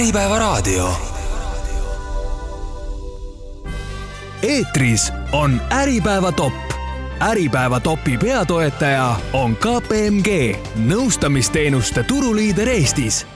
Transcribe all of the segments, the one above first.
Äripäevaraadio. eetris on Äripäeva top. Äripäeva topi peatoetaja on KPMG, nõustamisteenuste turuliider Eestis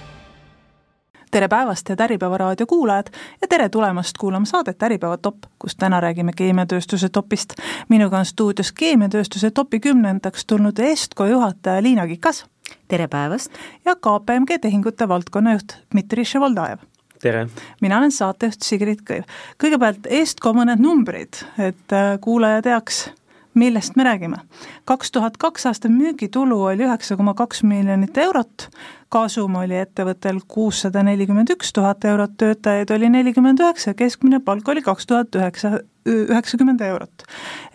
tere päevast, head Äripäeva raadio kuulajad ja tere tulemast kuulama saadet Äripäeva top, kus täna räägime keemiatööstuse topist. minuga on stuudios keemiatööstuse topi kümnendaks tulnud Estko juhataja Liina Kikas. Tere päevast! ja KPMG tehingute valdkonnajuht Dmitri Ševoldajev tere! mina olen saatejuht Sigrid Kõiv. kõigepealt Estko mõned numbrid, et äh, kuulaja teaks, millest me räägime. kaks tuhat kaks aasta müügitulu oli üheksa koma kaks miljonit eurot, kasum oli ettevõttel kuussada nelikümmend üks tuhat eurot, töötajaid oli nelikümmend üheksa, keskmine palk oli kaks tuhat üheksa, üheksakümmend eurot.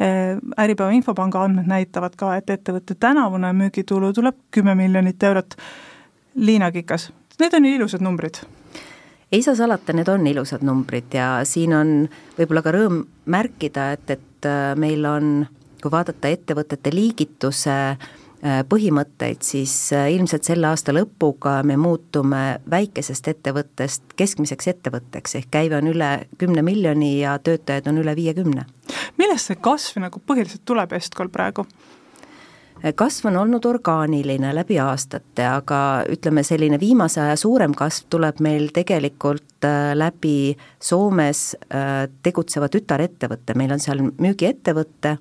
Äh, Äripäeva Infopanga andmed näitavad ka, et ettevõtte tänavune müügitulu tuleb kümme miljonit eurot. Liina Kikas, need on ju ilusad numbrid ei saa salata, need on ilusad numbrid ja siin on võib-olla ka rõõm märkida, et, et äh, meil on, kui vaadata ettevõtete liigituse äh, põhimõtteid, siis äh, ilmselt selle aasta lõpuga me muutume väikesest ettevõttest keskmiseks ettevõtteks, ehk käive on üle kümne miljoni ja töötajaid on üle viiekümne. millest see kasv nagu põhiliselt tuleb Estkol praegu? kasv on olnud orgaaniline läbi aastate, aga ütleme, selline viimase aja suurem kasv tuleb meil tegelikult äh, läbi Soomes äh, tegutseva tütarettevõtte, meil on seal müügiettevõte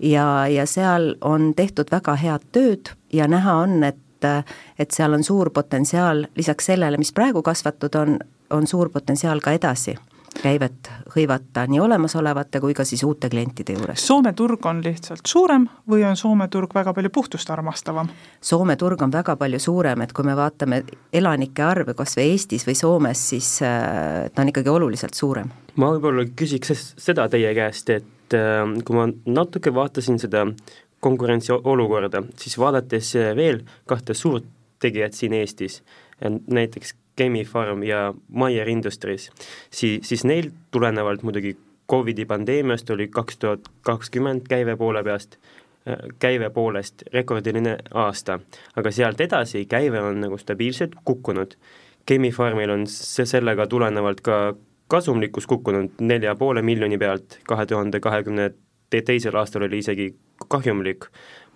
ja, ja seal on tehtud väga head tööd ja näha on, et et seal on suur potentsiaal, lisaks sellele, mis praegu kasvatud on, on suur potentsiaal ka edasi käivet hõivata nii olemasolevate kui ka siis uute klientide juures. Soome turg on lihtsalt suurem või on Soome turg väga palju puhtust armastavam? Soome turg on väga palju suurem, et kui me vaatame elanike arve kas või Eestis või Soomes, siis äh, ta on ikkagi oluliselt suurem. ma võib-olla küsiks seda teie käest, et äh, kui ma natuke vaatasin seda konkurentsiolukorda, siis vaadates veel kahte suurt tegijat siin Eestis, näiteks Chemi-Pharm ja Meyer Industries, siis, siis neil tulenevalt muidugi Covidi pandeemiast oli kaks tuhat kakskümmend käive poole peast, käive poolest rekordiline aasta, aga sealt edasi käive on nagu stabiilselt kukkunud. Chemi-Pharmil on see sellega tulenevalt ka kasumlikkus kukkunud nelja poole miljoni pealt, kahe tuhande kahekümne teisel aastal oli isegi kahjumlik.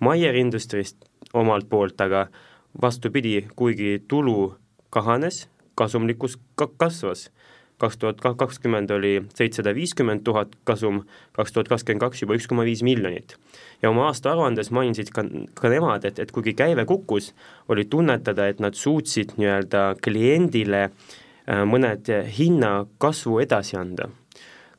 Meyer Industriest omalt poolt aga vastupidi, kuigi tulu kahanes, kasumlikkus ka kasvas. kaks tuhat kakskümmend oli seitsesada viiskümmend tuhat kasum, kaks tuhat kakskümmend kaks juba üks koma viis miljonit. ja oma aastaaruandes mainisid ka, ka nemad, et, et kuigi käive kukkus, oli tunnetada, et nad suutsid nii-öelda kliendile äh, mõned hinnakasvu edasi anda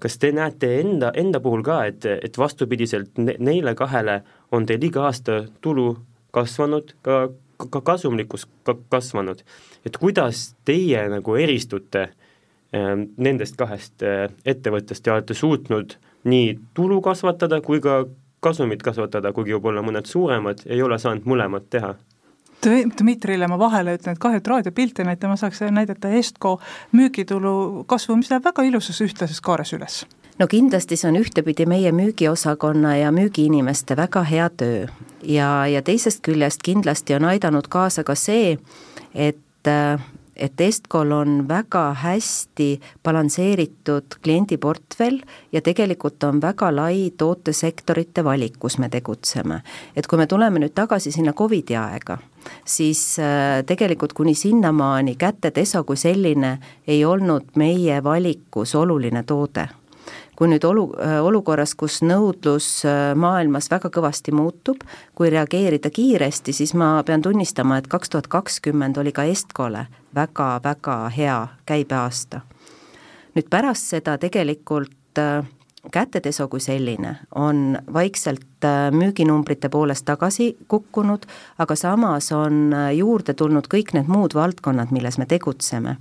kas te näete enda, enda puhul ka, et, et vastupidiselt ne, neile kahele on teil iga aasta tulu kasvanud, ka ka kasumlikkus ka kasvanud. et kuidas teie nagu eristute äh, nendest kahest äh, ettevõttest ja olete suutnud nii tulu kasvatada kui ka kasumit kasvatada, kuigi võib-olla mõned suuremad ei ole saanud mõlemat teha? Dmitrile ma vahele ütlen, et kahju, et raadiopilte näita, ma saaks näidata Estco müügitulu kasvu, mis läheb väga ilusas ühtlases kaares üles. No kindlasti see on ühtepidi meie müügiosakonna ja müügiinimeste väga hea töö. Ja, ja teisest küljest kindlasti on aidanud kaasa ka see, et et Estkol on väga hästi balansseeritud kliendiportfell ja tegelikult on väga lai tootesektorite valik, kus me tegutseme. et kui me tuleme nüüd tagasi sinna Covidi aega, siis äh, tegelikult kuni sinnamaani kätedeso kui selline ei olnud meie valikus oluline toode kui nüüd olu, äh, olukorras, kus nõudlus äh, maailmas väga kõvasti muutub, kui reageerida kiiresti, siis ma pean tunnistama, et kaks tuhat kakskümmend oli ka Estkole väga-väga hea käibeaasta. nüüd pärast seda tegelikult äh, kätedeso kui selline on vaikselt müüginumbrite poolest tagasi kukkunud, aga samas on juurde tulnud kõik need muud valdkonnad, milles me tegutseme.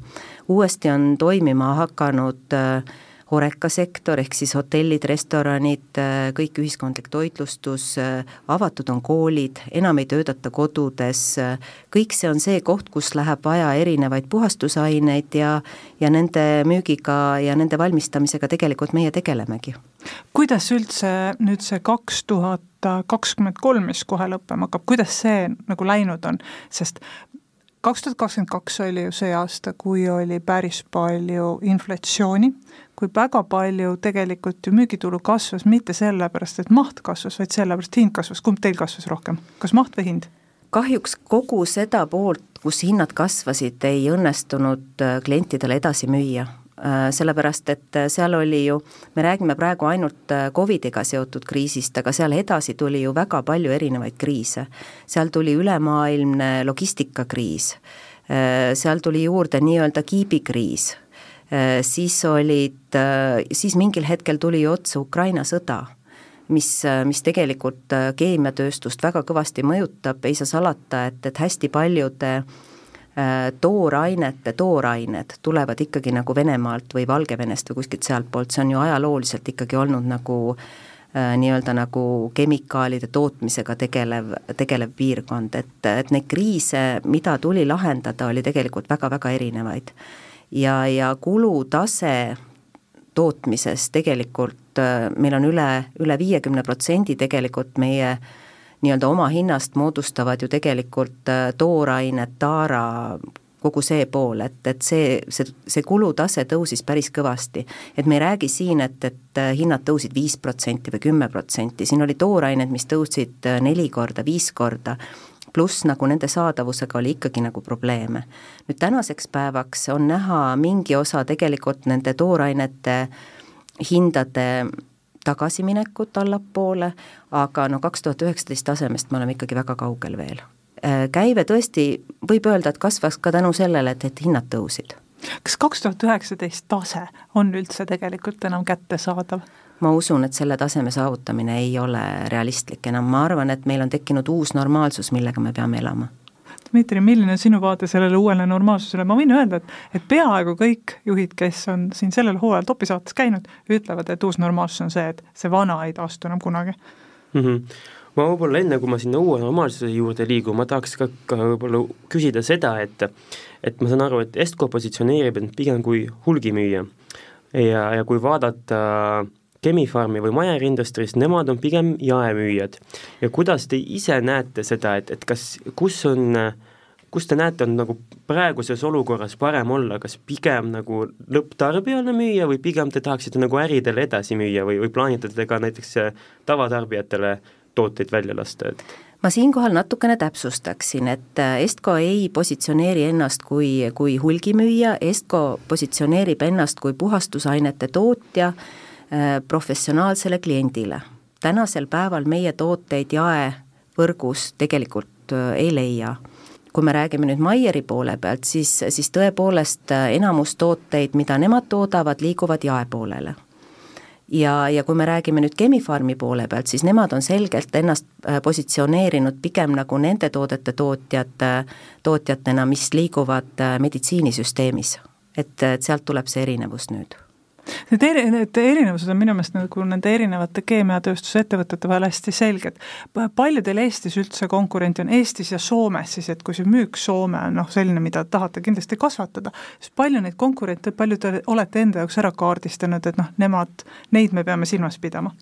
uuesti on toimima hakanud äh, Horeca sektor ehk siis hotellid, restoranid, kõik ühiskondlik toitlustus, avatud on koolid, enam ei töötata kodudes, kõik see on see koht, kus läheb vaja erinevaid puhastusaineid ja ja nende müügiga ja nende valmistamisega tegelikult meie tegelemegi. kuidas üldse nüüd see kaks tuhat kakskümmend kolm, mis kohe lõppema hakkab, kuidas see nagu läinud on, sest kaks tuhat kakskümmend kaks oli ju see aasta, kui oli päris palju inflatsiooni, kui väga palju tegelikult ju müügitulu kasvas mitte sellepärast, et maht kasvas, vaid sellepärast, hind kasvas, kumb teil kasvas rohkem, kas maht või hind? kahjuks kogu seda poolt, kus hinnad kasvasid, ei õnnestunud äh, klientidele edasi müüa Äh, sellepärast et äh, seal oli ju, me räägime praegu ainult Covidiga seotud kriisist, aga seal edasi tuli ju väga palju erinevaid kriise. seal tuli ülemaailmne logistikakriis, seal tuli juurde nii-öelda kiibikriis, siis olid, siis mingil hetkel tuli otsa Ukraina sõda mis, mis tegelikult keemiatööstust väga kõvasti mõjutab, ei saa salata, et, et hästi paljude äh, Äh, toorainete toorained tulevad ikkagi nagu Venemaalt või Valgevenest või kuskilt sealtpoolt, see on ju ajalooliselt ikkagi olnud nagu äh, nii-öelda nagu kemikaalide tootmisega tegelev, tegelev piirkond, et, et neid kriise, mida tuli lahendada, oli tegelikult väga-väga erinevaid. Ja, ja kulutase tootmises tegelikult äh, meil on üle, üle viiekümne protsendi tegelikult meie nii-öelda oma hinnast moodustavad ju tegelikult äh, toorained, taara, kogu see pool, et, et see, see, see kulutase tõusis päris kõvasti. et me ei räägi siin, et, et äh, hinnad tõusid viis protsenti või kümme protsenti, siin oli toorained, mis tõusid neli korda, viis korda, pluss nagu nende saadavusega oli ikkagi nagu probleeme. nüüd tänaseks päevaks on näha mingi osa tegelikult nende toorainete hindade tagasiminekut allapoole, aga no kaks tuhat üheksateist tasemest me oleme ikkagi väga kaugel veel. Äh, käive tõesti, võib öelda, et kasvas ka tänu sellele, et, et hinnad tõusid. kas kaks tuhat üheksateist tase on üldse tegelikult enam kättesaadav? Ma usun, et selle taseme saavutamine ei ole realistlik enam, ma arvan, et meil on tekkinud uus normaalsus, millega me peame elama. Dmitri, milline on sinu vaade sellele uuele normaalsusele, ma võin öelda, et, et peaaegu kõik juhid, kes on siin sellel hooajal Topi saates käinud, ütlevad, et uus normaalsus on see, et see vana ei taastu enam kunagi. Mm. -hmm ma võib-olla enne, kui ma sinna uue normaalsuse juurde liigun, ma tahaks ka, ka võib-olla küsida seda, et et ma saan aru, et Estco positsioneerib end pigem kui hulgimüüja. Ja, ja kui vaadata äh, Chemi-Pharmi või Meyer Industries, nemad on pigem jaemüüjad. ja kuidas te ise näete seda, et, et kas, kus on, kus te näete, on nagu praeguses olukorras parem olla, kas pigem nagu lõpptarbijale müüa või pigem te tahaksite nagu äridele edasi müüa või, või plaanite te ka näiteks tavatarbijatele tooteid välja lasta, et? Ma siinkohal natukene täpsustaksin, et Estco ei positsioneeri ennast kui, kui hulgimüüja, Estco positsioneerib ennast kui puhastusainete tootja professionaalsele kliendile. tänasel päeval meie tooteid jaevõrgus tegelikult äh, ei leia. kui me räägime nüüd Maieri poole pealt, siis, siis tõepoolest äh, enamus tooteid, mida nemad toodavad, liiguvad jaepoolele ja, ja kui me räägime nüüd Chemi-Pharmi poole pealt, siis nemad on selgelt ennast positsioneerinud pigem nagu nende toodete tootjad, tootjatena, mis liiguvad meditsiinisüsteemis. et, et sealt tuleb see erinevus nüüd Need eri, need erinevused on minu meelest nagu nende erinevate keemiatööstuse ettevõtete vahel hästi selged. palju teil Eestis üldse konkurente on, Eestis ja Soomes siis, et kui see müük Soome on noh, selline, mida tahate kindlasti kasvatada, siis palju neid konkurente, palju te olete enda jaoks ära kaardistanud, et noh, nemad, neid me peame silmas pidama?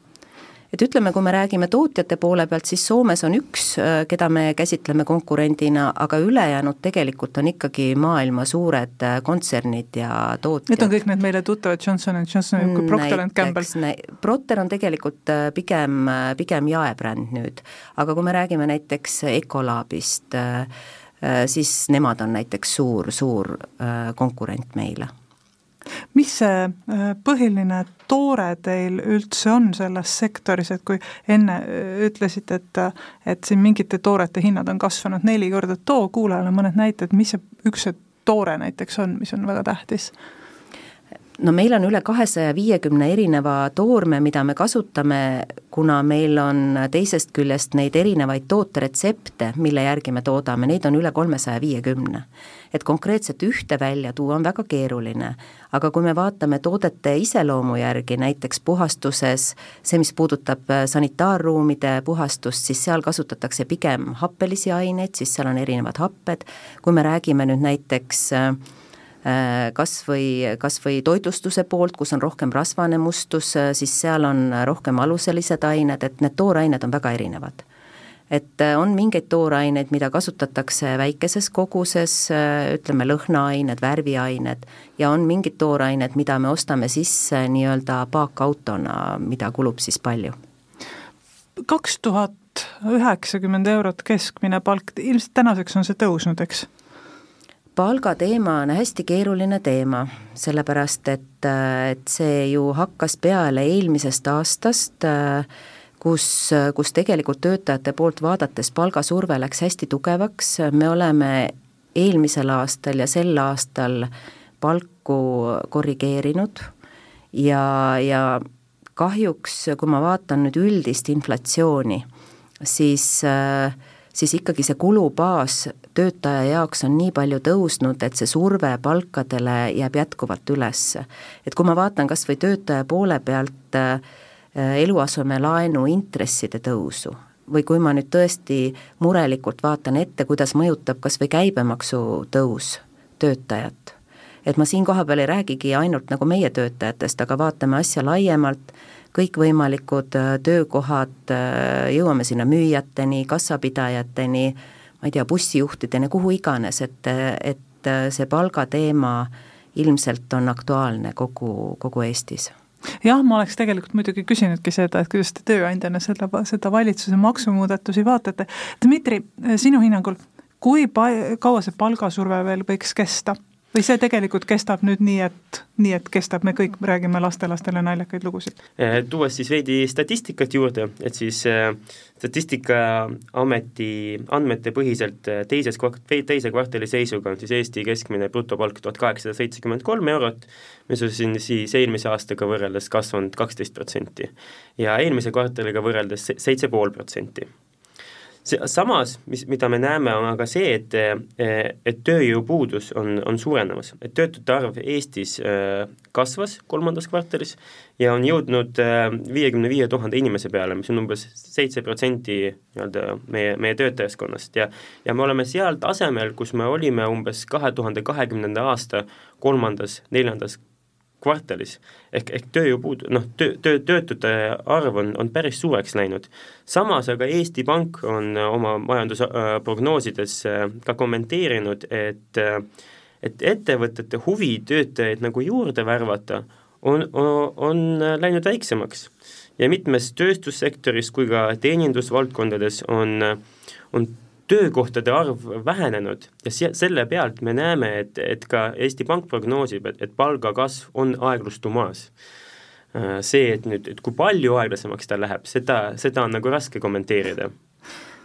Et ütleme, kui me räägime tootjate poole pealt, siis Soomes on üks, äh, keda me käsitleme konkurendina, aga ülejäänud tegelikult on ikkagi maailma suured äh, kontsernid ja tootjad. Need on kõik need meile tuttavad Johnson and Johnson, Procter and Gamble. Procter on tegelikult äh, pigem, pigem jaebränd nüüd, aga kui me räägime näiteks Ecolabist, siis nemad on näiteks suur, suur konkurent meile mis see äh, põhiline toore teil üldse on selles sektoris, et kui enne äh, ütlesite, et et siin mingite toorete hinnad on kasvanud neli korda, too kuulajale mõned näited, mis see üks see toore näiteks on, mis on väga tähtis no meil on üle kahesaja viiekümne erineva toorme, mida me kasutame, kuna meil on teisest küljest neid erinevaid tooteretsepte, mille järgi me toodame, neid on üle kolmesaja viiekümne. Et konkreetselt ühte välja tuua on väga keeruline, aga kui me vaatame toodete iseloomu järgi, näiteks puhastuses, see, mis puudutab äh, sanitaarruumide puhastust, siis seal kasutatakse pigem happelisi aineid, siis seal on erinevad happed, kui me räägime nüüd näiteks äh, Äh, kas või, kas või toitlustuse poolt, kus on rohkem rasvane mustus, siis seal on rohkem aluselised ained, et need toorained on väga erinevad. Et äh, on mingeid tooraineid, mida kasutatakse väikeses koguses, äh, ütleme lõhnaained, värviained, ja on mingid toorained, mida me ostame sisse nii-öelda paakautona, mida kulub siis palju. kaks tuhat üheksakümmend eurot keskmine palk, ilmselt tänaseks on see tõusnud, eks? palgateema on hästi keeruline teema, sellepärast et, et see ju hakkas peale eelmisest aastast äh, kus, kus tegelikult töötajate poolt vaadates palgasurve läks hästi tugevaks, me oleme eelmisel aastal ja sel aastal palku korrigeerinud ja, ja kahjuks, kui ma vaatan nüüd üldist inflatsiooni, siis, siis ikkagi see kulubaas töötaja jaoks on nii palju tõusnud, et see surve palkadele jääb jätkuvalt üles. et kui ma vaatan kas või töötaja poole pealt äh, Äh, eluasemelaenu intresside tõusu? Või kui ma nüüd tõesti murelikult vaatan ette, kuidas mõjutab kas või käibemaksu tõus töötajat, et ma siin kohapeal ei räägigi ainult nagu meie töötajatest, aga vaatame asja laiemalt, kõikvõimalikud äh, töökohad, äh, jõuame sinna müüjateni, kassapidajateni, ma ei tea, bussijuhtideni, kuhu iganes, et, et see palgateema ilmselt on aktuaalne kogu, kogu Eestis jah, ma oleks tegelikult muidugi küsinudki seda, et kuidas te tööandjana seda, seda valitsuse maksumuudatusi vaatate. Dmitri, sinu hinnangul, kui pa-, kaua see palgasurve veel võiks kesta? Või see tegelikult kestab nüüd nii, et, nii et kestab, me kõik räägime lastelastele naljakaid lugusid? Eh, tuues siis veidi statistikat juurde, et siis äh, Statistikaameti andmete põhiselt eh, teises, teise kvartali seisuga on siis Eesti keskmine brutopalk tuhat kaheksasada seitsekümmend kolm eurot, mis on siin siis eelmise aastaga võrreldes kasvanud kaksteist protsenti. ja eelmise kvartaliga võrreldes seitse pool protsenti see, samas, mis, mida me näeme, on aga see, et, et tööjõupuudus on, on suurenemas, et töötute arv Eestis äh, kasvas kolmandas kvartalis ja on jõudnud äh, viiekümne viie tuhande inimese peale, mis on umbes seitse protsenti nii-öelda meie, meie töötajaskonnast. Ja ja me oleme seal tasemel, kus me olime umbes kahe tuhande kahekümnenda aasta kolmandas, neljandas kvartalis. ehk, ehk tööjõupuud-, noh, töö, töö, töötute arv on, on päris suureks läinud. samas aga Eesti Pank on oma majandusprognoosides äh, ka kommenteerinud, et äh, et ettevõtete huvi töötajaid nagu juurde värvata on, on, on läinud väiksemaks. ja mitmes tööstussektoris kui ka teenindusvaldkondades on, on töökohtade arv vähenenud ja se-, selle pealt me näeme, et, et ka Eesti Pank prognoosib, et, et palgakasv on aeglustumas. Äh, see, et nüüd, et kui palju aeglasemaks ta läheb, seda, seda on nagu raske kommenteerida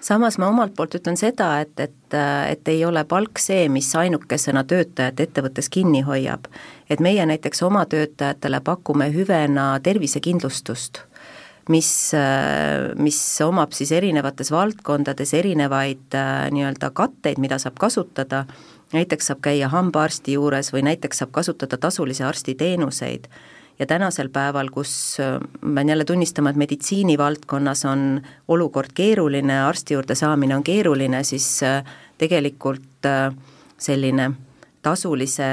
samas ma omalt poolt ütlen seda, et, et, et ei ole palk see, mis ainukesena töötajat ettevõttes kinni hoiab. et meie näiteks oma töötajatele pakume hüvena tervisekindlustust mis, mis omab siis erinevates valdkondades erinevaid äh, nii-öelda katteid, mida saab kasutada, näiteks saab käia hambaarsti juures või näiteks saab kasutada tasulisi arstiteenuseid ja tänasel päeval, kus äh, ma pean jälle tunnistama, et meditsiinivaldkonnas on olukord keeruline, arsti juurde saamine on keeruline, siis äh, tegelikult selline tasulise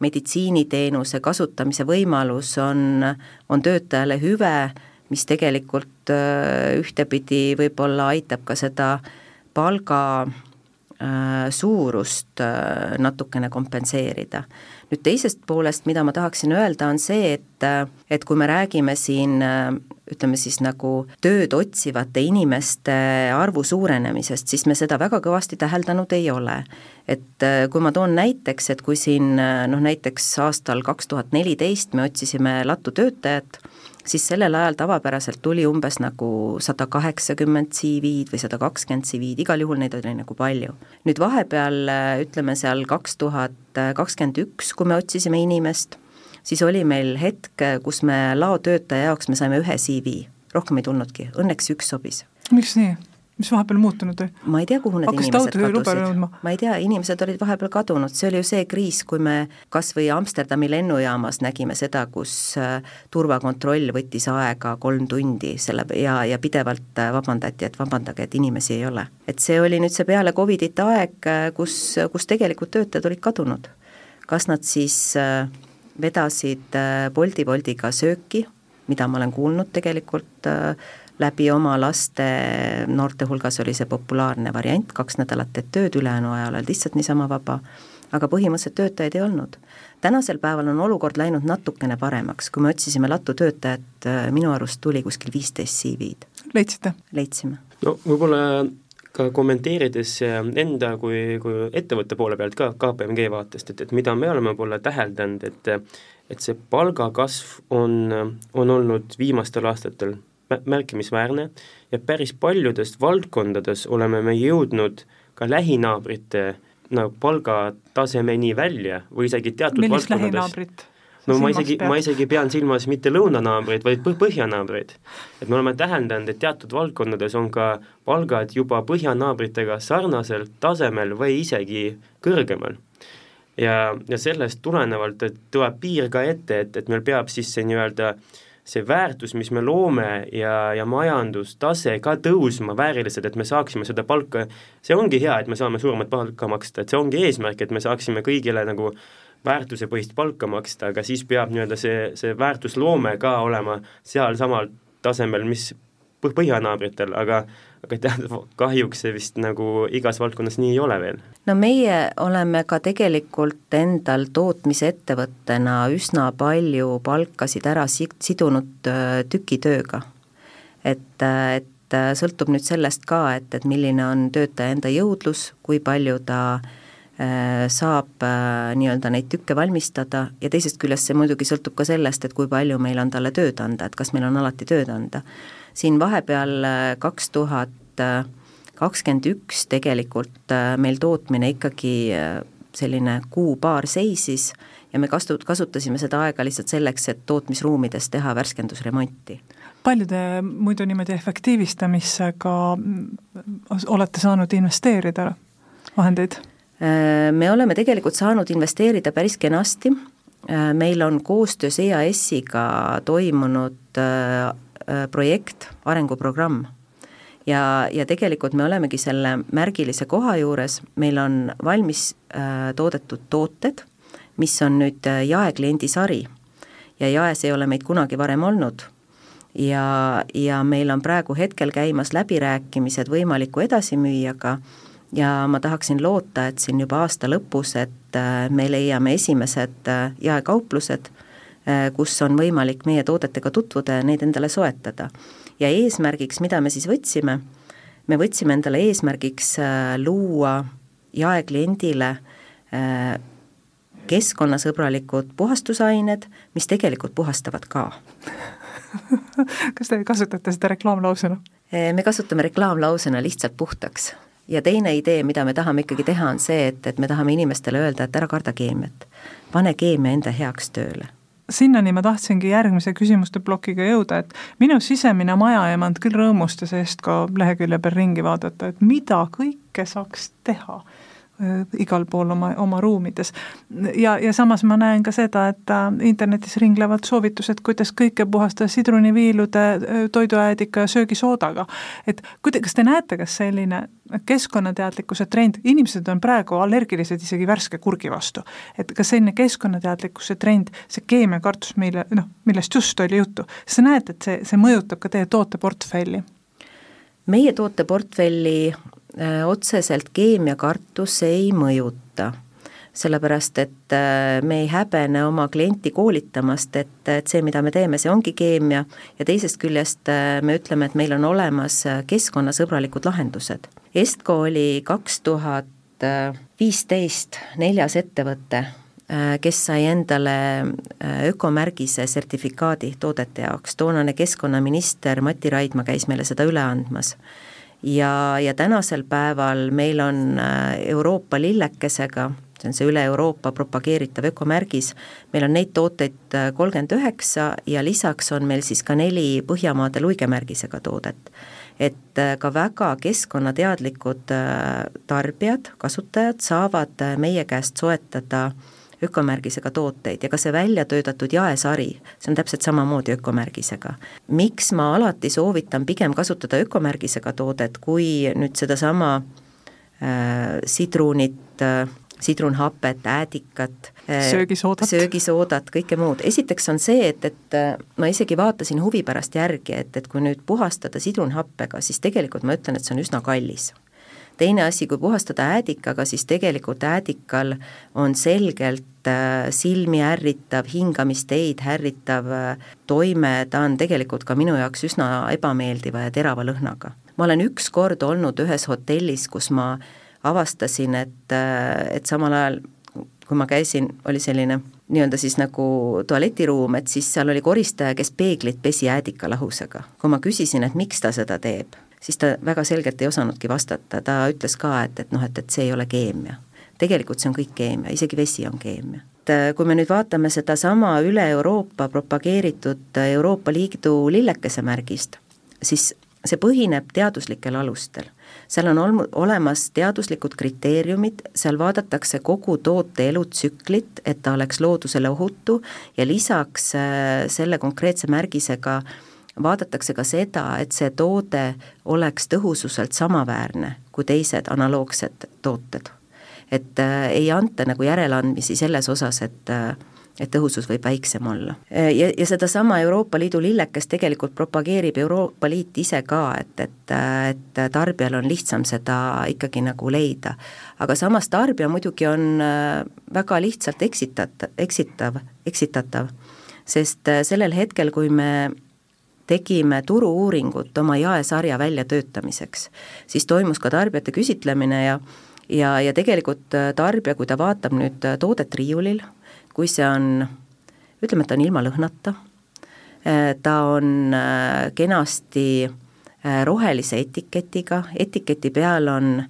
meditsiiniteenuse kasutamise võimalus on, on töötajale hüve mis tegelikult äh, ühtepidi võib-olla aitab ka seda palga äh, suurust äh, natukene kompenseerida. nüüd teisest poolest, mida ma tahaksin öelda, on see, et, et kui me räägime siin ütleme siis nagu tööd otsivate inimeste arvu suurenemisest, siis me seda väga kõvasti täheldanud ei ole. et kui ma toon näiteks, et kui siin noh, näiteks aastal kaks tuhat neliteist me otsisime lattutöötajat, siis sellel ajal tavapäraselt tuli umbes nagu sada kaheksakümmend CV-d või sada kakskümmend CV-d, igal juhul neid oli nagu palju. nüüd vahepeal ütleme seal kaks tuhat kakskümmend üks, kui me otsisime inimest, siis oli meil hetk, kus me laotöötaja jaoks me saime ühe CV, rohkem ei tulnudki, õnneks üks sobis. miks nii? Mis vahepeal muutunud oli? ma ei tea, kuhu need Hakkas inimesed kadusid. ma ei tea, inimesed olid vahepeal kadunud, see oli ju see kriis, kui me kas või Amsterdami lennujaamas nägime seda, kus äh, turvakontroll võttis aega kolm tundi selle ja, ja pidevalt äh, vabandati, et vabandage, et inimesi ei ole. et see oli nüüd see peale Covidit aeg, äh, kus, kus tegelikult töötajad olid kadunud. kas nad siis vedasid Bolti Boltiga sööki, mida ma olen kuulnud tegelikult läbi oma laste, noorte hulgas oli see populaarne variant, kaks nädalat teed tööd, ülejäänu ajal oled lihtsalt niisama vaba, aga põhimõtteliselt töötajaid ei olnud. tänasel päeval on olukord läinud natukene paremaks, kui me otsisime lattu töötajat, minu arust tuli kuskil viisteist CV-d. leidsite? leidsime. no võib-olla ka kommenteerides enda kui, kui ettevõtte poole pealt ka KPMG vaatest, et, et mida me oleme võib-olla täheldanud, et et see palgakasv on, on olnud viimastel aastatel märkimisväärne ja päris paljudes valdkondades oleme me jõudnud ka lähinaabrite nagu palgatasemeni välja või isegi teatud millist lähinaabrit? no ma isegi, ma isegi pean silmas mitte lõunanaabreid, vaid põh-, põhjanaabreid. et me oleme täheldanud, et teatud valdkondades on ka palgad juba põhjanaabritega sarnasel tasemel või isegi kõrgemal ja, ja sellest tulenevalt, et tuleb piir ka ette, et, et meil peab siis see nii-öelda see väärtus, mis me loome ja, ja majandustase ka tõusma vääriliselt, et me saaksime seda palka, see ongi hea, et me saame suuremat palka maksta, et see ongi eesmärk, et me saaksime kõigile nagu väärtusepõhist palka maksta, aga siis peab nii-öelda see, see väärtusloome ka olema sealsamal tasemel, mis põhjanaabritel, aga aga tead, kahjuks see vist nagu igas valdkonnas nii ei ole veel. no meie oleme ka tegelikult endal tootmisettevõttena üsna palju palkasid ära sidunud äh, tükitööga. et, äh, et äh, sõltub nüüd sellest ka, et, et milline on töötaja enda jõudlus, kui palju ta saab nii-öelda neid tükke valmistada ja teisest küljest see muidugi sõltub ka sellest, et kui palju meil on talle tööd anda, et kas meil on alati tööd anda siin vahepeal äh, kaks tuhat kakskümmend üks tegelikult äh, meil tootmine ikkagi äh, selline kuu-paar seisis ja me kastu-, kasutasime seda aega lihtsalt selleks, et tootmisruumides teha värskendusremonti. palju te muidu niimoodi efektiivistamisse ka mm, olete saanud investeerida vahendeid? Me oleme tegelikult saanud investeerida päris kenasti, meil on koostöös EAS-iga toimunud Äh, projekt, arenguprogramm. ja, ja tegelikult me olemegi selle märgilise koha juures, meil on valmis äh, toodetud tooted, mis on nüüd äh, jaekliendi sari ja jaes ei ole meid kunagi varem olnud. Ja, ja meil on praegu hetkel käimas läbirääkimised võimaliku edasimüüjaga. Ja ma tahaksin loota, et siin juba aasta lõpus, et äh, me leiame esimesed jaekauplused, Äh, kus on võimalik meie toodetega tutvuda ja neid endale soetada. ja eesmärgiks, mida me siis võtsime, me võtsime endale eesmärgiks äh, luua jaekliendile äh, keskkonnasõbralikud puhastusained, mis tegelikult puhastavad ka kas te kasutate seda reklaamlausena? me kasutame reklaamlausena lihtsalt puhtaks. ja teine idee, mida me tahame ikkagi teha, on see, et, et me tahame inimestele öelda, et ära karda keemiat. pane keemia enda heaks tööle sinnani ma tahtsingi järgmise küsimuste plokiga jõuda, et minu sisemine majaemand küll rõõmustas Estko lehekülje peal ringi vaadata, et mida kõike saaks teha igal pool oma, oma ruumides. ja, ja samas ma näen ka seda, et äh, internetis ringlevad soovitused, kuidas kõike puhastada sidruniviilude, äh, toiduäädika ja söögisoodaga. et kuida-, kas te näete, kas selline keskkonnateadlikkuse trend, inimesed on praegu allergilised isegi värske kurgi vastu, et kas selline keskkonnateadlikkuse trend, see keemiakartus, mille noh, millest just oli juttu, sa näed, et see, see mõjutab ka teie tooteportfelli? meie tooteportfelli Äh, otseselt keemiakartus ei mõjuta sellepärast, et äh, me ei häbene oma klienti koolitamast, et, et see, mida me teeme, see ongi keemia ja teisest küljest äh, me ütleme, et meil on olemas keskkonnasõbralikud lahendused. Estco oli kaks tuhat viisteist neljas ettevõte, kes sai endale ökomärgise sertifikaadi toodete jaoks, toonane keskkonnaminister Mati Raidma käis meile seda üle andmas ja, ja tänasel päeval meil on äh, Euroopa lillekesega, see on see üle Euroopa propageeritav ökomärgis, meil on neid tooteid äh, kolmkümmend üheksa ja lisaks on meil siis ka neli Põhjamaade luigemärgisega toodet. et äh, ka väga keskkonnateadlikud tarbijad, kasutajad saavad meie käest soetada äh, ökomärgisega tooteid ja ka see välja töötatud jaesari, see on täpselt samamoodi ökomärgisega. miks ma alati soovitan pigem kasutada ökomärgisega toodet, kui nüüd sedasama äh, sidrunit äh, sidrunhapet, äädikat, söögisoodat, söögisoodat, kõike muud. esiteks on see, et, et ma isegi vaatasin huvi pärast järgi, et, et kui nüüd puhastada sidrunhappega, siis tegelikult ma ütlen, et see on üsna kallis teine asi, kui puhastada äädikaga, siis tegelikult äädikal on selgelt äh, silmi ärritav, hingamisteid ärritav äh, toime, ta on tegelikult ka minu jaoks üsna ebameeldiva ja terava lõhnaga. ma olen üks kord olnud ühes hotellis, kus ma avastasin, et, äh, et samal ajal kui ma käisin, oli selline nii-öelda siis nagu tualetiruum, et siis seal oli koristaja, kes peeglit pesi äädikalahusega. kui ma küsisin, et miks ta seda teeb, siis ta väga selgelt ei osanudki vastata, ta ütles ka, et, et noh, et, et see ei ole keemia. tegelikult see on kõik keemia, isegi vesi on keemia. et äh, kui me nüüd vaatame sedasama üle Euroopa propageeritud äh, Euroopa Liidu lillekesemärgist, siis see põhineb teaduslikel alustel. seal on olm-, olemas teaduslikud kriteeriumid, seal vaadatakse kogu toote elutsüklit, et ta oleks loodusele ohutu ja lisaks äh, selle konkreetse märgisega äh, vaadatakse ka seda, et see toode oleks tõhususelt samaväärne kui teised analoogsed tooted. et äh, ei anta nagu järeleandmisi selles osas, et äh, et tõhusus võib väiksem olla. ja, ja sedasama Euroopa Liidu lillekest tegelikult propageerib Euroopa Liit ise ka, et, et, et tarbijal on lihtsam seda ikkagi nagu leida. aga samas tarbija muidugi on äh, väga lihtsalt eksitat-, eksitav, eksitatav, sest äh, sellel hetkel, kui me tegime turu-uuringut oma jaesarja väljatöötamiseks, siis toimus ka tarbijate küsitlemine ja ja, ja tegelikult äh, tarbija, kui ta vaatab nüüd äh, toodet riiulil, kui see on, ütleme, et ta on ilma lõhnata, äh, ta on kenasti rohelise etiketiga, etiketi peal on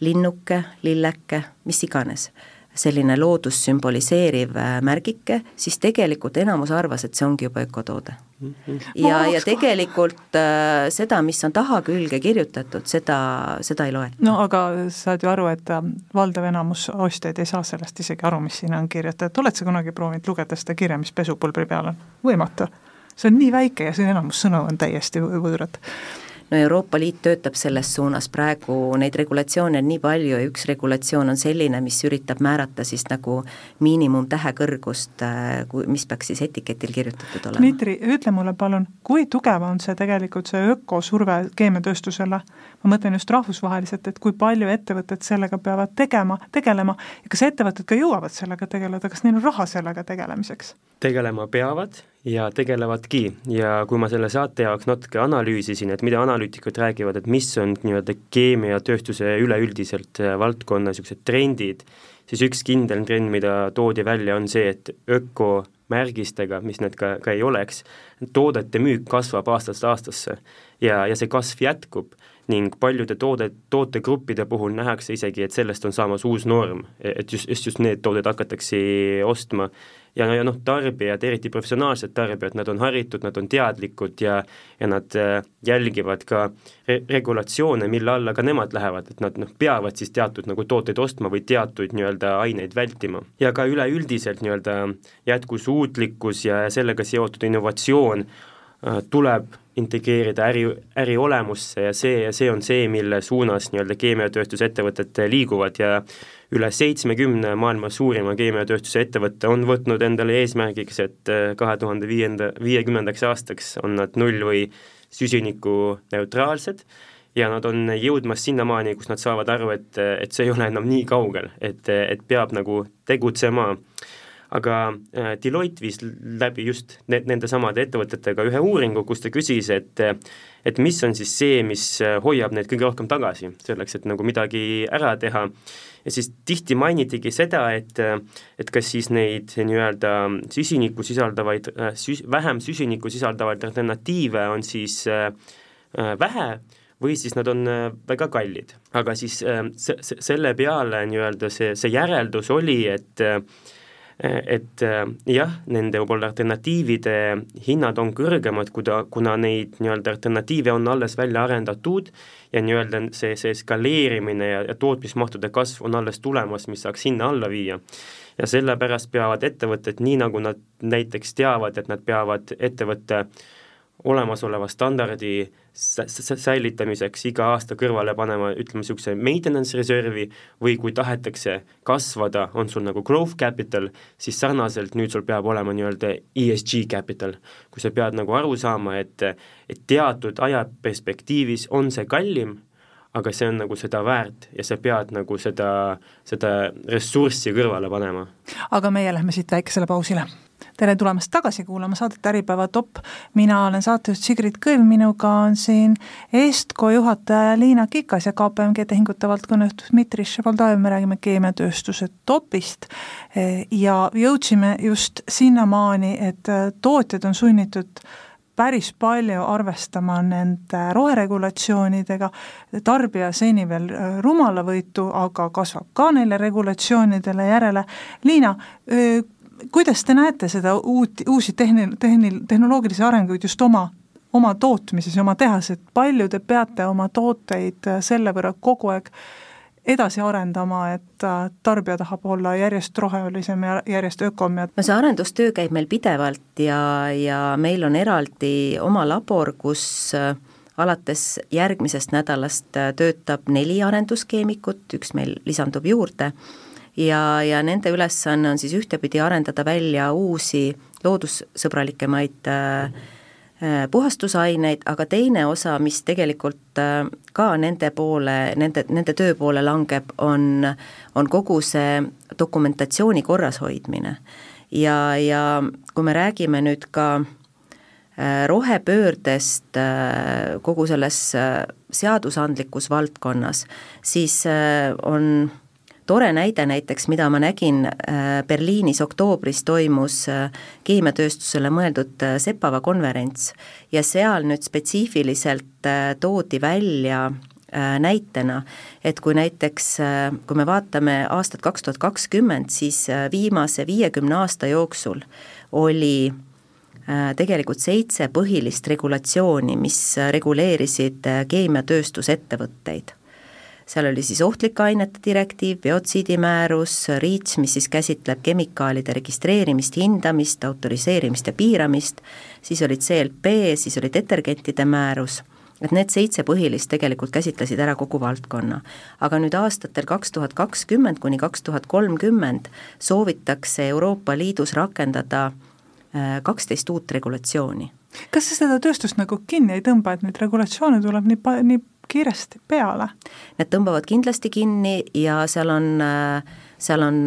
linnuke, lilleke, mis iganes selline loodust sümboliseeriv märgike, siis tegelikult enamus arvas, et see ongi juba ökotoode ja, ja tegelikult äh, seda, mis on taha külge kirjutatud, seda, seda ei loeta. no aga saad ju aru, et äh, valdav enamus ostjaid ei saa sellest isegi aru, mis siin on kirjutatud, oled sa kunagi proovinud lugeda seda kirja, mis pesupulbri peal on? võimatu. see on nii väike ja see enamus sõnu on täiesti võõrad no Euroopa Liit töötab selles suunas, praegu neid regulatsioone on nii palju ja üks regulatsioon on selline, mis üritab määrata siis nagu miinimumtähe kõrgust, äh, mis peaks siis etiketil kirjutatud olema. Dmitri, ütle mulle palun, kui tugev on see tegelikult, see ökosurve keemiatööstusele, ma mõtlen just rahvusvaheliselt, et kui palju ettevõtted sellega peavad tegema, tegelema ja kas ettevõtted ka jõuavad sellega tegeleda, kas neil on raha sellega tegelemiseks? tegelema peavad ja tegelevadki. Ja kui ma selle saate jaoks natuke analüüsisin, et mida analüütikud räägivad, et mis on nii-öelda keemiatööstuse üleüldiselt äh, valdkonna niisugused trendid, siis üks kindel trend, mida toodi välja, on see, et ökomärgistega, mis need ka, ka ei oleks, toodete müük kasvab aastast aastasse. Ja, ja see kasv jätkub ning paljude toode, tootegruppide puhul nähakse isegi, et sellest on saamas uus norm, et just, just, just need tooted hakatakse ostma ja, ja noh, tarbijad, eriti professionaalsed tarbijad, nad on haritud, nad on teadlikud ja ja nad äh, jälgivad ka re regulatsioone, mille alla ka nemad lähevad, et nad noh, peavad siis teatud nagu tooteid ostma või teatuid nii-öelda aineid vältima. ja ka üleüldiselt nii-öelda jätkusuutlikkus ja sellega seotud innovatsioon äh, tuleb integreerida äri, äri olemusse ja see, see on see, mille suunas nii-öelda keemiatööstusettevõtted liiguvad ja üle seitsmekümne maailma suurima keemiatööstuse ettevõtte on võtnud endale eesmärgiks, et äh, kahe tuhande viienda, viiekümnendaks aastaks on nad null või süsinikuneutraalsed ja nad on jõudmas sinnamaani, kus nad saavad aru, et, et see ei ole enam nii kaugel, et, et peab nagu tegutsema aga äh, Deloitte viis läbi just ne-, nendesamade ettevõtetega ühe uuringu, kus ta küsis, et et mis on siis see, mis hoiab neid kõige rohkem tagasi, selleks et nagu midagi ära teha ja siis tihti mainitigi seda, et et kas siis neid nii-öelda süsinikku sisaldavaid, süs-, vähem süsinikku sisaldavaid alternatiive on siis äh, vähe või siis nad on äh, väga kallid. aga siis äh, se-, se-, selle peale nii-öelda see, see järeldus oli, et et jah, nende võib-olla alternatiivide hinnad on kõrgemad, kuna, kuna neid nii-öelda alternatiive on alles välja arendatud ja nii-öelda see, see skaleerimine ja, ja tootmismahtude kasv on alles tulemas, mis saaks hinna alla viia. ja sellepärast peavad ettevõtted, nii nagu nad näiteks teavad, et nad peavad ettevõtte olemasoleva standardi säilitamiseks iga aasta kõrvale panema, ütleme niisuguse maintenance reserve'i või kui tahetakse kasvada, on sul nagu growth capital, siis sarnaselt nüüd sul peab olema nii-öelda ESG capital, kui sa pead nagu aru saama, et et teatud ajaperspektiivis on see kallim, aga see on nagu seda väärt ja sa pead nagu seda, seda ressurssi kõrvale panema. aga meie lähme siit väikesele pausile. Tere tulemast tagasi kuulama saadet Äripäeva top, mina olen saatejuht Sigrid Kõiv, minuga on siin Estko juhataja Liina Kikas ja KPMG tehingute valdkonnajuht Dmitri Ševaldajev, me räägime keemiatööstuse topist. Ja jõudsime just sinnamaani, et tootjad on sunnitud päris palju arvestama nende roheregulatsioonidega, tarbija seni veel äh, rumalavõitu, aga kasvab ka neile regulatsioonidele järele. Liina, kuidas te näete seda uut, uusi tehni-, tehni-, tehnoloogilisi arenguid just oma, oma tootmises ja oma tehas, et palju te peate oma tooteid äh, selle võrra kogu aeg edasi arendama, et äh, tarbija tahab olla järjest rohelisem ja järjest ökom ja no see arendustöö käib meil pidevalt ja, ja meil on eraldi oma labor, kus äh, alates järgmisest nädalast töötab neli arenduskeemikut, üks meil lisandub juurde, ja, ja nende ülesanne on siis ühtepidi arendada välja uusi loodussõbralikemaid äh, Äh, puhastusaineid, aga teine osa, mis tegelikult äh, ka nende poole, nende, nende töö poole langeb, on, on kogu see dokumentatsiooni korrashoidmine. ja, ja kui me räägime nüüd ka äh, rohepöördest kogu selles seadusandlikus valdkonnas, siis on tore näide näiteks, mida ma nägin äh, Berliinis oktoobris toimus äh, keemiatööstusele mõeldud äh, Sepava konverents. Ja seal nüüd spetsiifiliselt toodi välja näitena, et kui näiteks, kui me vaatame aastat kaks tuhat kakskümmend, siis viimase viiekümne aasta jooksul oli tegelikult seitse põhilist regulatsiooni, mis reguleerisid keemiatööstusettevõtteid seal oli siis ohtlike ainete direktiiv, biotsiidimäärus, REACH, mis siis käsitleb kemikaalide registreerimist, hindamist, autoriseerimist ja piiramist, siis olid CLP, siis oli detergentide määrus et need seitse põhilist tegelikult käsitlesid ära kogu valdkonna. aga nüüd aastatel kaks tuhat kakskümmend kuni kaks tuhat kolmkümmend soovitakse Euroopa Liidus rakendada äh, kaksteist uut regulatsiooni. kas see seda tööstust nagu kinni ei tõmba, et neid regulatsioone tuleb nii pa-, nii kiiresti peale? Need tõmbavad kindlasti kinni ja seal on, seal on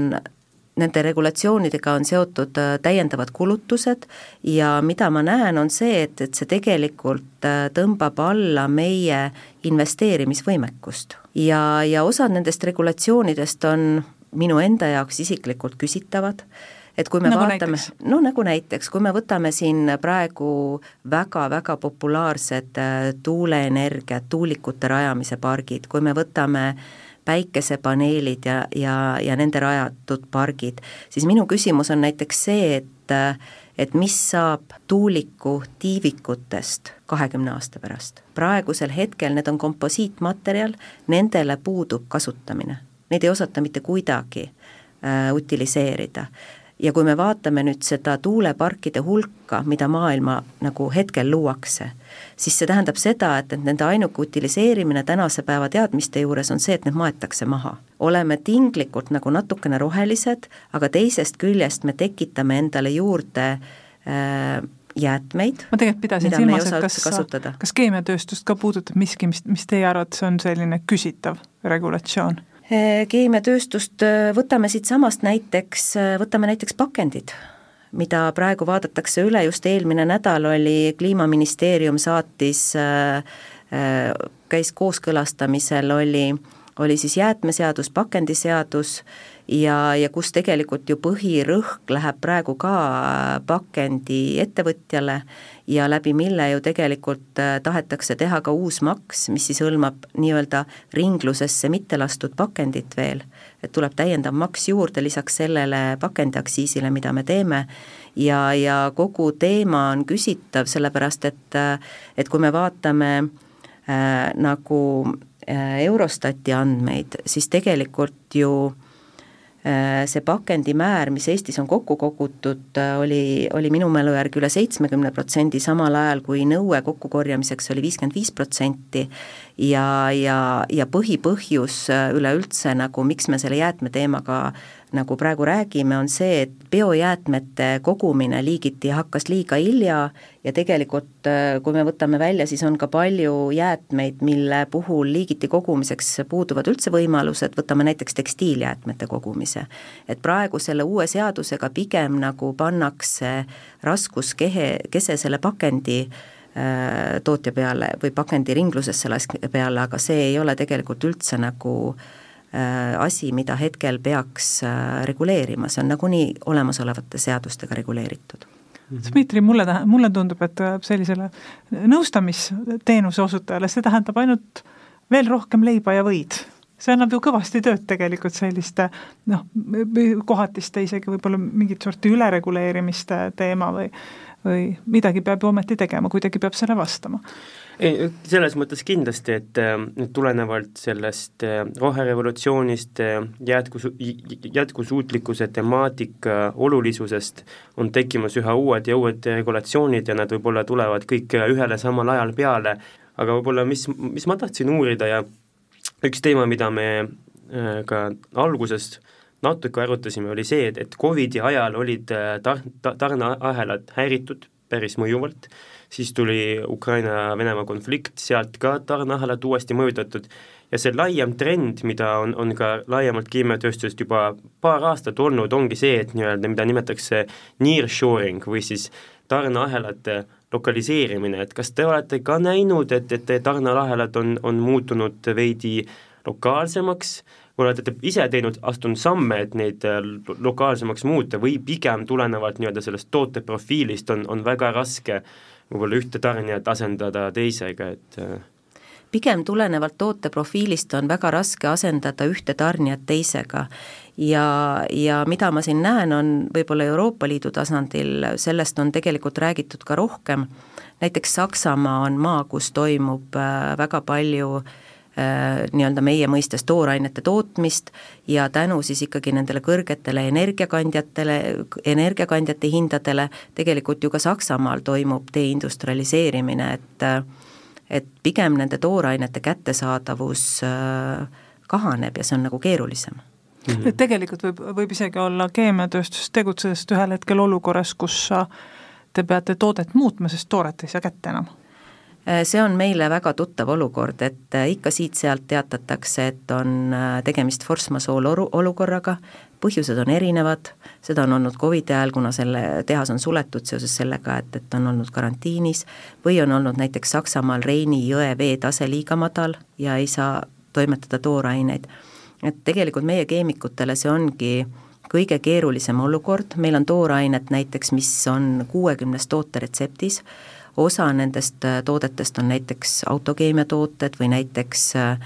nende regulatsioonidega on seotud äh, täiendavad kulutused ja mida ma näen, on see, et, et see tegelikult äh, tõmbab alla meie investeerimisvõimekust. ja, ja osad nendest regulatsioonidest on minu enda jaoks isiklikult küsitavad et kui me nagu vaatame, no nagu näiteks, kui me võtame siin praegu väga-väga populaarsed äh, tuuleenergia, tuulikute rajamise pargid, kui me võtame päikesepaneelid ja, ja, ja nende rajatud pargid, siis minu küsimus on näiteks see, et et mis saab tuuliku tiivikutest kahekümne aasta pärast. praegusel hetkel need on komposiitmaterjal, nendele puudub kasutamine, neid ei osata mitte kuidagi äh, utiliseerida ja kui me vaatame nüüd seda tuuleparkide hulka, mida maailma nagu hetkel luuakse, siis see tähendab seda, et, et nende ainuke utiliseerimine tänase päeva teadmiste juures on see, et need maetakse maha. oleme tinglikult nagu natukene rohelised, aga teisest küljest me tekitame endale juurde äh, jäätmeid. ma tegelikult pidasin silmas, et kas, kas keemiatööstust ka puudutab miski, mis, mis teie arvates on selline küsitav regulatsioon? Eh, keemiatööstust, eh, võtame siitsamast näiteks, eh, võtame näiteks pakendid, mida praegu vaadatakse üle, just eelmine nädal oli Kliimaministeerium saatis, käis kooskõlastamisel, oli, oli siis jäätmeseadus, pakendiseadus ja, ja kus tegelikult ju põhirõhk läheb praegu ka pakendiettevõtjale ja läbi mille ju tegelikult äh, tahetakse teha ka uus maks, mis siis hõlmab nii-öelda ringlusesse mitte lastud pakendit veel, et tuleb täiendav maks juurde lisaks sellele pakendiaktsiisile, mida me teeme, ja, ja kogu teema on küsitav, sellepärast et, äh, et kui me vaatame äh, nagu äh, Eurostati andmeid, siis tegelikult ju äh, Äh, see pakendimäär, mis Eestis on kokku kogutud, äh, oli, oli minu mälu järgi üle seitsmekümne protsendi, samal ajal kui nõue kokkukorjamiseks oli viiskümmend viis protsenti. Ja, ja, ja põhipõhjus äh, üleüldse nagu, miks me selle jäätmeteemaga nagu praegu räägime, on see, et biojäätmete kogumine liigiti hakkas liiga hilja ja tegelikult äh, kui me võtame välja, siis on ka palju jäätmeid, mille puhul liigiti kogumiseks puuduvad üldse võimalused, võtame näiteks tekstiiljäätmete kogumise. et praegu selle uue seadusega pigem nagu pannakse raskuskehe, kese selle pakendi äh, tootja peale või pakendi ringlusesse laske peale, aga see ei ole tegelikult üldse nagu Äh, asi, mida hetkel peaks äh, reguleerima, see on nagunii olemasolevate seadustega reguleeritud. Dmitri, mulle tähe-, mulle tundub, et äh, sellisele nõustamisteenuse osutajale see tähendab ainult veel rohkem leiba ja võid. see annab ju kõvasti tööd tegelikult selliste noh, kohatiste isegi võib-olla mingit sorti ülereguleerimiste teema või või midagi peab ju ometi tegema, kuidagi peab selle vastama ei, selles mõttes kindlasti, et äh, tulenevalt sellest äh, roherevolutsioonist, äh, jätkusu-, jätkusuutlikkuse temaatika olulisusest on tekkimas üha uued ja uued regulatsioonid ja nad võib-olla tulevad kõik ühele samal ajal peale, aga võib-olla mis, mis ma tahtsin uurida ja üks teema, mida me ka algusest natuke arutasime, oli see, et, et Covidi ajal olid tar-, tarneahelad häiritud päris mõjuvalt. Siis tuli Ukraina-Venemaa konflikt, sealt ka tarneahelad uuesti mõjutatud. Ja see laiem trend, mida on, on ka laiemalt keemiatööstusest juba paar aastat olnud, ongi see, et nii-öelda, mida nimetatakse nearshoring või siis tarneahelate lokaliseerimine, et kas te olete ka näinud, et, et tarneahelad on, on muutunud veidi lokaalsemaks, olete te ise teinud, astunud samme, et neid lokaalsemaks muuta või pigem tulenevalt nii-öelda sellest tooteprofiilist on, on väga raske võib-olla ühte tarnijat asendada teisega, et äh, pigem tulenevalt tooteprofiilist on väga raske asendada ühte tarnijat teisega. ja, ja mida ma siin näen, on võib-olla Euroopa Liidu tasandil, sellest on tegelikult räägitud ka rohkem, näiteks Saksamaa on maa, kus toimub äh, väga palju äh, Äh, nii-öelda meie mõistes toorainete tootmist ja tänu siis ikkagi nendele kõrgetele energiakandjatele, energiakandjate hindadele, tegelikult ju ka Saksamaal toimub deindustrialiseerimine, et et pigem nende toorainete kättesaadavus äh, kahaneb ja see on nagu keerulisem mm. -hmm. et tegelikult võib, võib isegi olla keemiatööstuses tegutsedes ühel hetkel olukorras, kus te peate toodet muutma, sest tooret ei saa kätte enam Äh, see on meile väga tuttav olukord, et äh, ikka siit-sealt teatatakse, et on äh, tegemist force majeure olu-, olukorraga, põhjused on erinevad, seda on olnud Covidi ajal, kuna selle tehas on suletud seoses sellega, et, et on olnud karantiinis, või on olnud näiteks Saksamaal Reini jõe veetase liiga madal ja ei saa toimetada tooraineid. et tegelikult meie keemikutele see ongi kõige keerulisem olukord, meil on toorainet näiteks, mis on kuuekümnes tooteretseptis, osa nendest äh, toodetest on näiteks autokeemiatooted või näiteks, äh,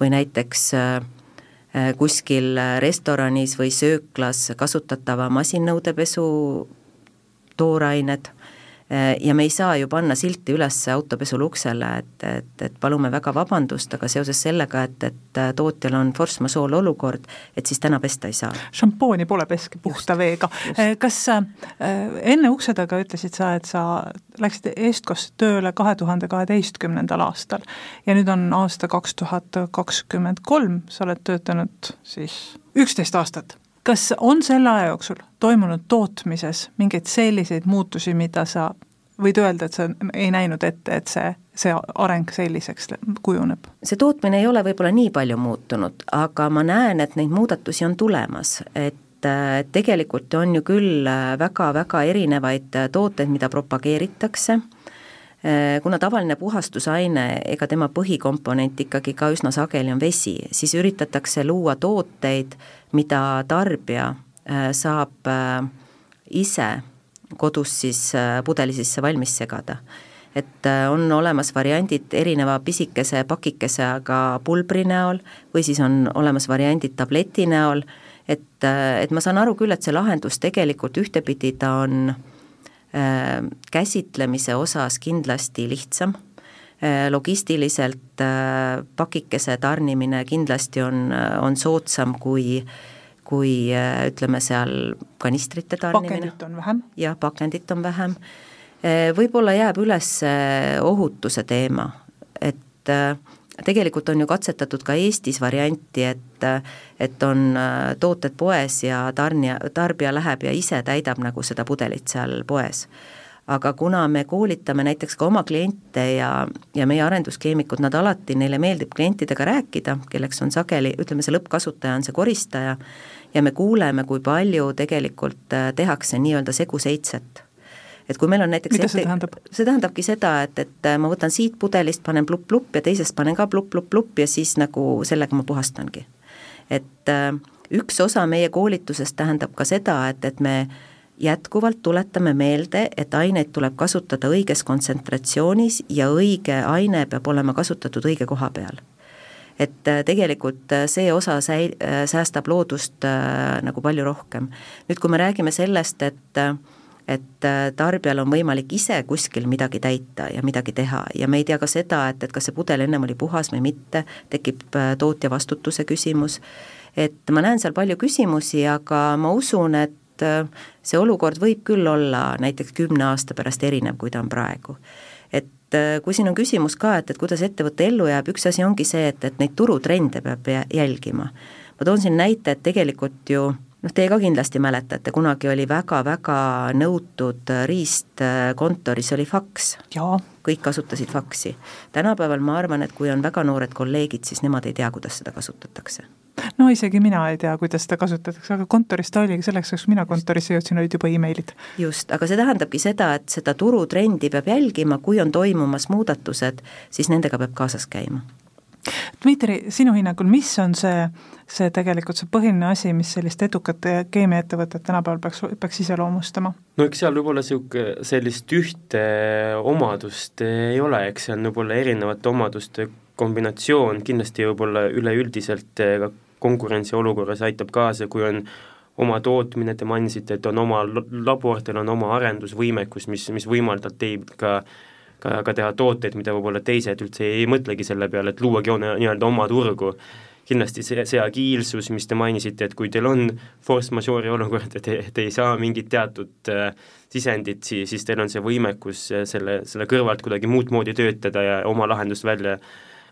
või näiteks äh, kuskil restoranis või sööklas kasutatava masinõudepesu toorained ja me ei saa ju panna silti üles autopesul uksele, et, et, et palume väga vabandust, aga seoses sellega, et, et tootjal on force majeure olukord, et siis täna pesta ei saa. šampooni pole peske puhta veega. Äh, kas äh, enne ukse taga ütlesid sa, et sa läksid Eestkosse tööle kahe tuhande kaheteistkümnendal aastal ja nüüd on aasta kaks tuhat kakskümmend kolm, sa oled töötanud siis üksteist aastat kas on selle aja jooksul toimunud tootmises mingeid selliseid muutusi, mida sa võid öelda, et sa ei näinud ette, et see, see areng selliseks kujuneb? see tootmine ei ole võib-olla nii palju muutunud, aga ma näen, et neid muudatusi on tulemas, et tegelikult on ju küll väga-väga erinevaid tooteid, mida propageeritakse Äh, kuna tavaline puhastusaine, ega tema põhikomponent ikkagi ka üsna sageli on vesi, siis üritatakse luua tooteid, mida tarbija äh, saab äh, ise kodus siis pudeli sisse valmis segada. et on olemas variandid erineva pisikese pakikese, aga pulbri näol või siis on olemas variandid tableti näol, et, et ma saan aru küll, et see lahendus tegelikult ühtepidi ta on äh, Äh, käsitlemise osas kindlasti lihtsam, äh, logistiliselt äh, pakikese tarnimine kindlasti on, on soodsam kui kui äh, ütleme seal kanistrite tarnimine. pakendit on vähem. jah, pakendit on vähem. võib-olla jääb üles ohutuse teema, et tegelikult on ju katsetatud ka Eestis varianti, et et on tooted poes ja tarnija, tarbija läheb ja ise täidab nagu seda pudelit seal poes. Aga kuna me koolitame näiteks ka oma kliente ja, ja meie arenduskeemikud, nad alati, neile meeldib klientidega rääkida, kelleks on sageli, ütleme, see lõppkasutaja on see koristaja, ja me kuuleme, kui palju tegelikult äh, tehakse nii-öelda seguseitset et kui meil on näiteks mida see tähendab? see tähendabki seda, et, et äh, ma võtan siit pudelist, panen plupp-plupp ja teisest panen ka plupp-plupp-plupp ja siis nagu sellega ma puhastangi. et äh, üks osa meie koolitusest tähendab ka seda, et, et me jätkuvalt tuletame meelde, et aineid tuleb kasutada õiges kontsentratsioonis ja õige aine peab olema kasutatud õige koha peal. et äh, tegelikult see osa säi-, säästab loodust nagu palju rohkem. nüüd, kui me räägime sellest, et et tarbijal on võimalik ise kuskil midagi täita ja midagi teha ja me ei tea ka seda, et, et kas see pudel ennem oli puhas või mitte, tekib tootja vastutuse küsimus, et ma näen seal palju küsimusi, aga ma usun, et äh, see olukord võib küll olla näiteks kümne aasta pärast erinev, kui ta on praegu. et äh, kui siin on küsimus ka, et, et kuidas ettevõte ellu jääb, üks asi ongi see, et, et neid turutrende peab jälgima. ma toon siin näite, et tegelikult ju noh, teie ka kindlasti mäletate, kunagi oli väga-väga nõutud riist kontoris oli faks. kõik kasutasid faksi. tänapäeval ma arvan, et kui on väga noored kolleegid, siis nemad ei tea, kuidas seda kasutatakse no isegi mina ei tea, kuidas seda kasutatakse, aga kontoris ta oligi, selleks ajaks mina kontorisse jõudsin, olid juba emailid. just, aga see tähendabki seda, et seda turutrendi peab jälgima, kui on toimumas muudatused, siis nendega peab kaasas käima. Dmitri, sinu hinnangul, mis on see, see tegelikult see põhiline asi, mis sellist edukat keemiaettevõtet tänapäeval peaks, peaks iseloomustama? no eks seal võib-olla niisugune sellist ühte omadust ei ole, eks see on võib-olla erinevate omaduste kombinatsioon, kindlasti võib-olla üleüldiselt ka konkurentsiolukorras aitab kaasa, kui on oma tootmine, te mainisite, et on oma labor, teil on oma arendusvõimekus, mis, mis võimaldab teil ka ka, ka teha tooteid, mida võib-olla teised üldse ei mõtlegi selle peale, et luuagi nii-öelda oma turgu. kindlasti see, see agiilsus, mis te mainisite, et kui teil on force majeure'i olukord ja te, te ei saa mingit teatud äh, sisendit, siis, siis teil on see võimekus selle, selle kõrvalt kuidagi muud moodi töötada ja oma lahendust välja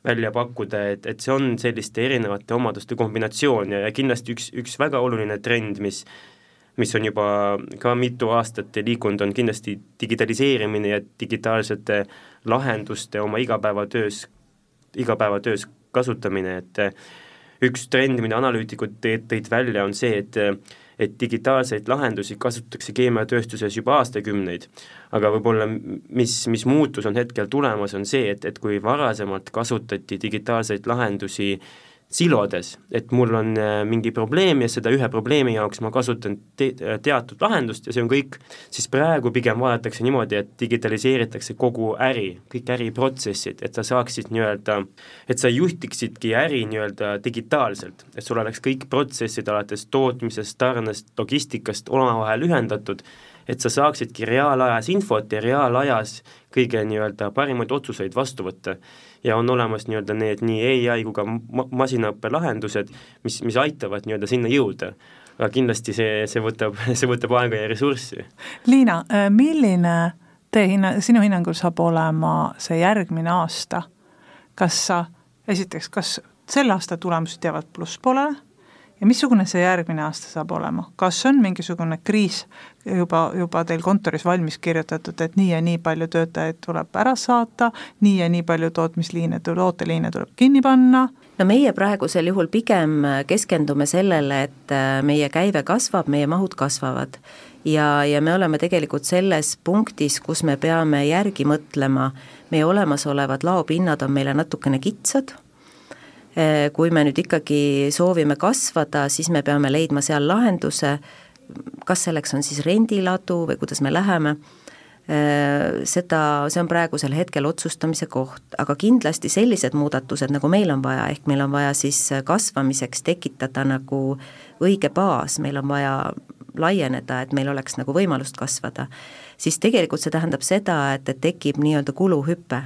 välja pakkuda, et, et see on selliste erinevate omaduste kombinatsioon ja, ja kindlasti üks, üks väga oluline trend, mis mis on juba ka mitu aastat liikunud, on kindlasti digitaliseerimine ja digitaalsete lahenduste oma igapäevatöös, igapäevatöös kasutamine, et üks trend, mida analüütikud tõid välja, on see, et et digitaalseid lahendusi kasutatakse keemiatööstuses juba aastakümneid. aga võib-olla mis, mis muutus on hetkel tulemas, on see, et, et kui varasemalt kasutati digitaalseid lahendusi äh, silodes, et mul on äh, mingi probleem ja seda ühe probleemi jaoks ma kasutan te-, äh, teatud lahendust ja see on kõik, siis praegu pigem vaadatakse niimoodi, et digitaliseeritakse kogu äri, kõik äriprotsessid, et sa saaksid nii-öelda, et sa juhtiksidki äri nii-öelda digitaalselt, et sul oleks kõik protsessid alates tootmisest, tarnest, logistikast omavahel ühendatud, et sa saaksidki reaalajas infot ja reaalajas kõige nii-öelda parimaid otsuseid vastu võtta ja on olemas nii-öelda need nii ai kui ka ma-, masinaõppe lahendused, mis, mis aitavad nii-öelda sinna jõuda. aga kindlasti see, see võtab, see võtab aega ja ressurssi. Liina, milline teie hinna, sinu hinnangul saab olema see järgmine aasta? kas sa, esiteks, kas selle aasta tulemused jäävad plusspoolele ja missugune see järgmine aasta saab olema, kas on mingisugune kriis juba, juba teil kontoris valmis kirjutatud, et nii ja nii palju töötajaid tuleb ära saata, nii ja nii palju tootmisliine, tooteliine tuleb kinni panna? no meie praegusel juhul pigem keskendume sellele, et äh, meie käive kasvab, meie mahud kasvavad. Ja, ja me oleme tegelikult selles punktis, kus me peame järgi mõtlema, meie olemasolevad laopinnad on meile natukene kitsad kui me nüüd ikkagi soovime kasvada, siis me peame leidma seal lahenduse, kas selleks on siis rendiladu või kuidas me läheme, eh, seda, see on praegusel hetkel otsustamise koht, aga kindlasti sellised muudatused, nagu meil on vaja, ehk meil on vaja siis kasvamiseks tekitada nagu õige baas, meil on vaja laieneda, et meil oleks nagu võimalust kasvada, siis tegelikult see tähendab seda, et, et tekib nii-öelda kuluhüpe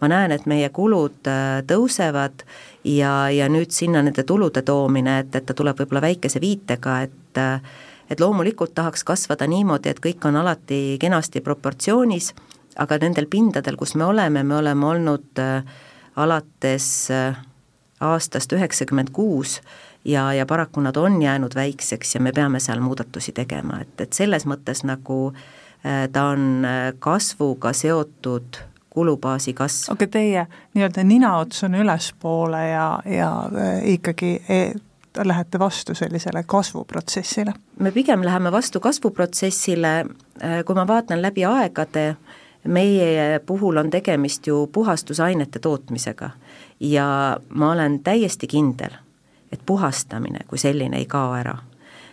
ma näen, et meie kulud äh, tõusevad ja, ja nüüd sinna nende tulude toomine, et, et ta tuleb võib-olla väikese viitega, et äh, et loomulikult tahaks kasvada niimoodi, et kõik on alati kenasti proportsioonis, aga nendel pindadel, kus me oleme, me oleme olnud äh, alates aastast üheksakümmend kuus ja, ja paraku nad on jäänud väikseks ja me peame seal muudatusi tegema, et, et selles mõttes nagu ta on kasvuga seotud kulubaasi kasv. aga teie nii-öelda ninaots on ülespoole ja, ja äh, ikkagi e lähete vastu sellisele kasvuprotsessile? me pigem läheme vastu kasvuprotsessile, äh, kui ma vaatan läbi aegade, meie puhul on tegemist ju puhastusainete tootmisega ja ma olen täiesti kindel, et puhastamine kui selline ei kao ära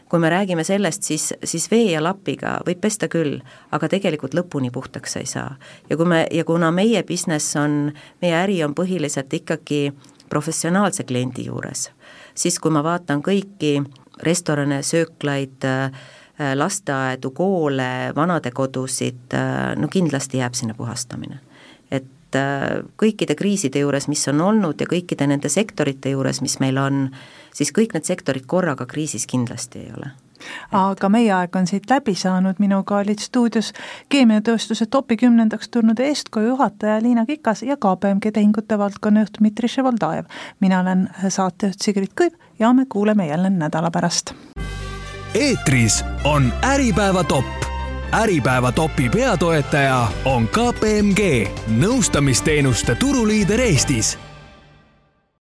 kui me räägime sellest, siis, siis vee ja lapiga võib pesta küll, aga tegelikult lõpuni puhtaks ei saa. ja kui me, ja kuna meie business on, meie äri on põhiliselt ikkagi professionaalse kliendi juures, siis kui ma vaatan kõiki restorane, sööklaid, lasteaedu, koole, vanadekodusid, no kindlasti jääb sinna puhastamine. et kõikide kriiside juures, mis on olnud ja kõikide nende sektorite juures, mis meil on, siis kõik need sektorid korraga kriisis kindlasti ei ole aga meie aeg on siit läbi saanud, minuga olid stuudios keemiatööstuse topi kümnendaks tulnud eestkoju juhataja Liina Kikas ja KPMG tehingute valdkonna juht Dmitri Ševoldajev. mina olen saatejuht Sigrid Kõiv ja me kuuleme jälle nädala pärast. eetris on Äripäeva top äripäeva topi peatoetaja on KPMG, nõustamisteenuste turuliider Eestis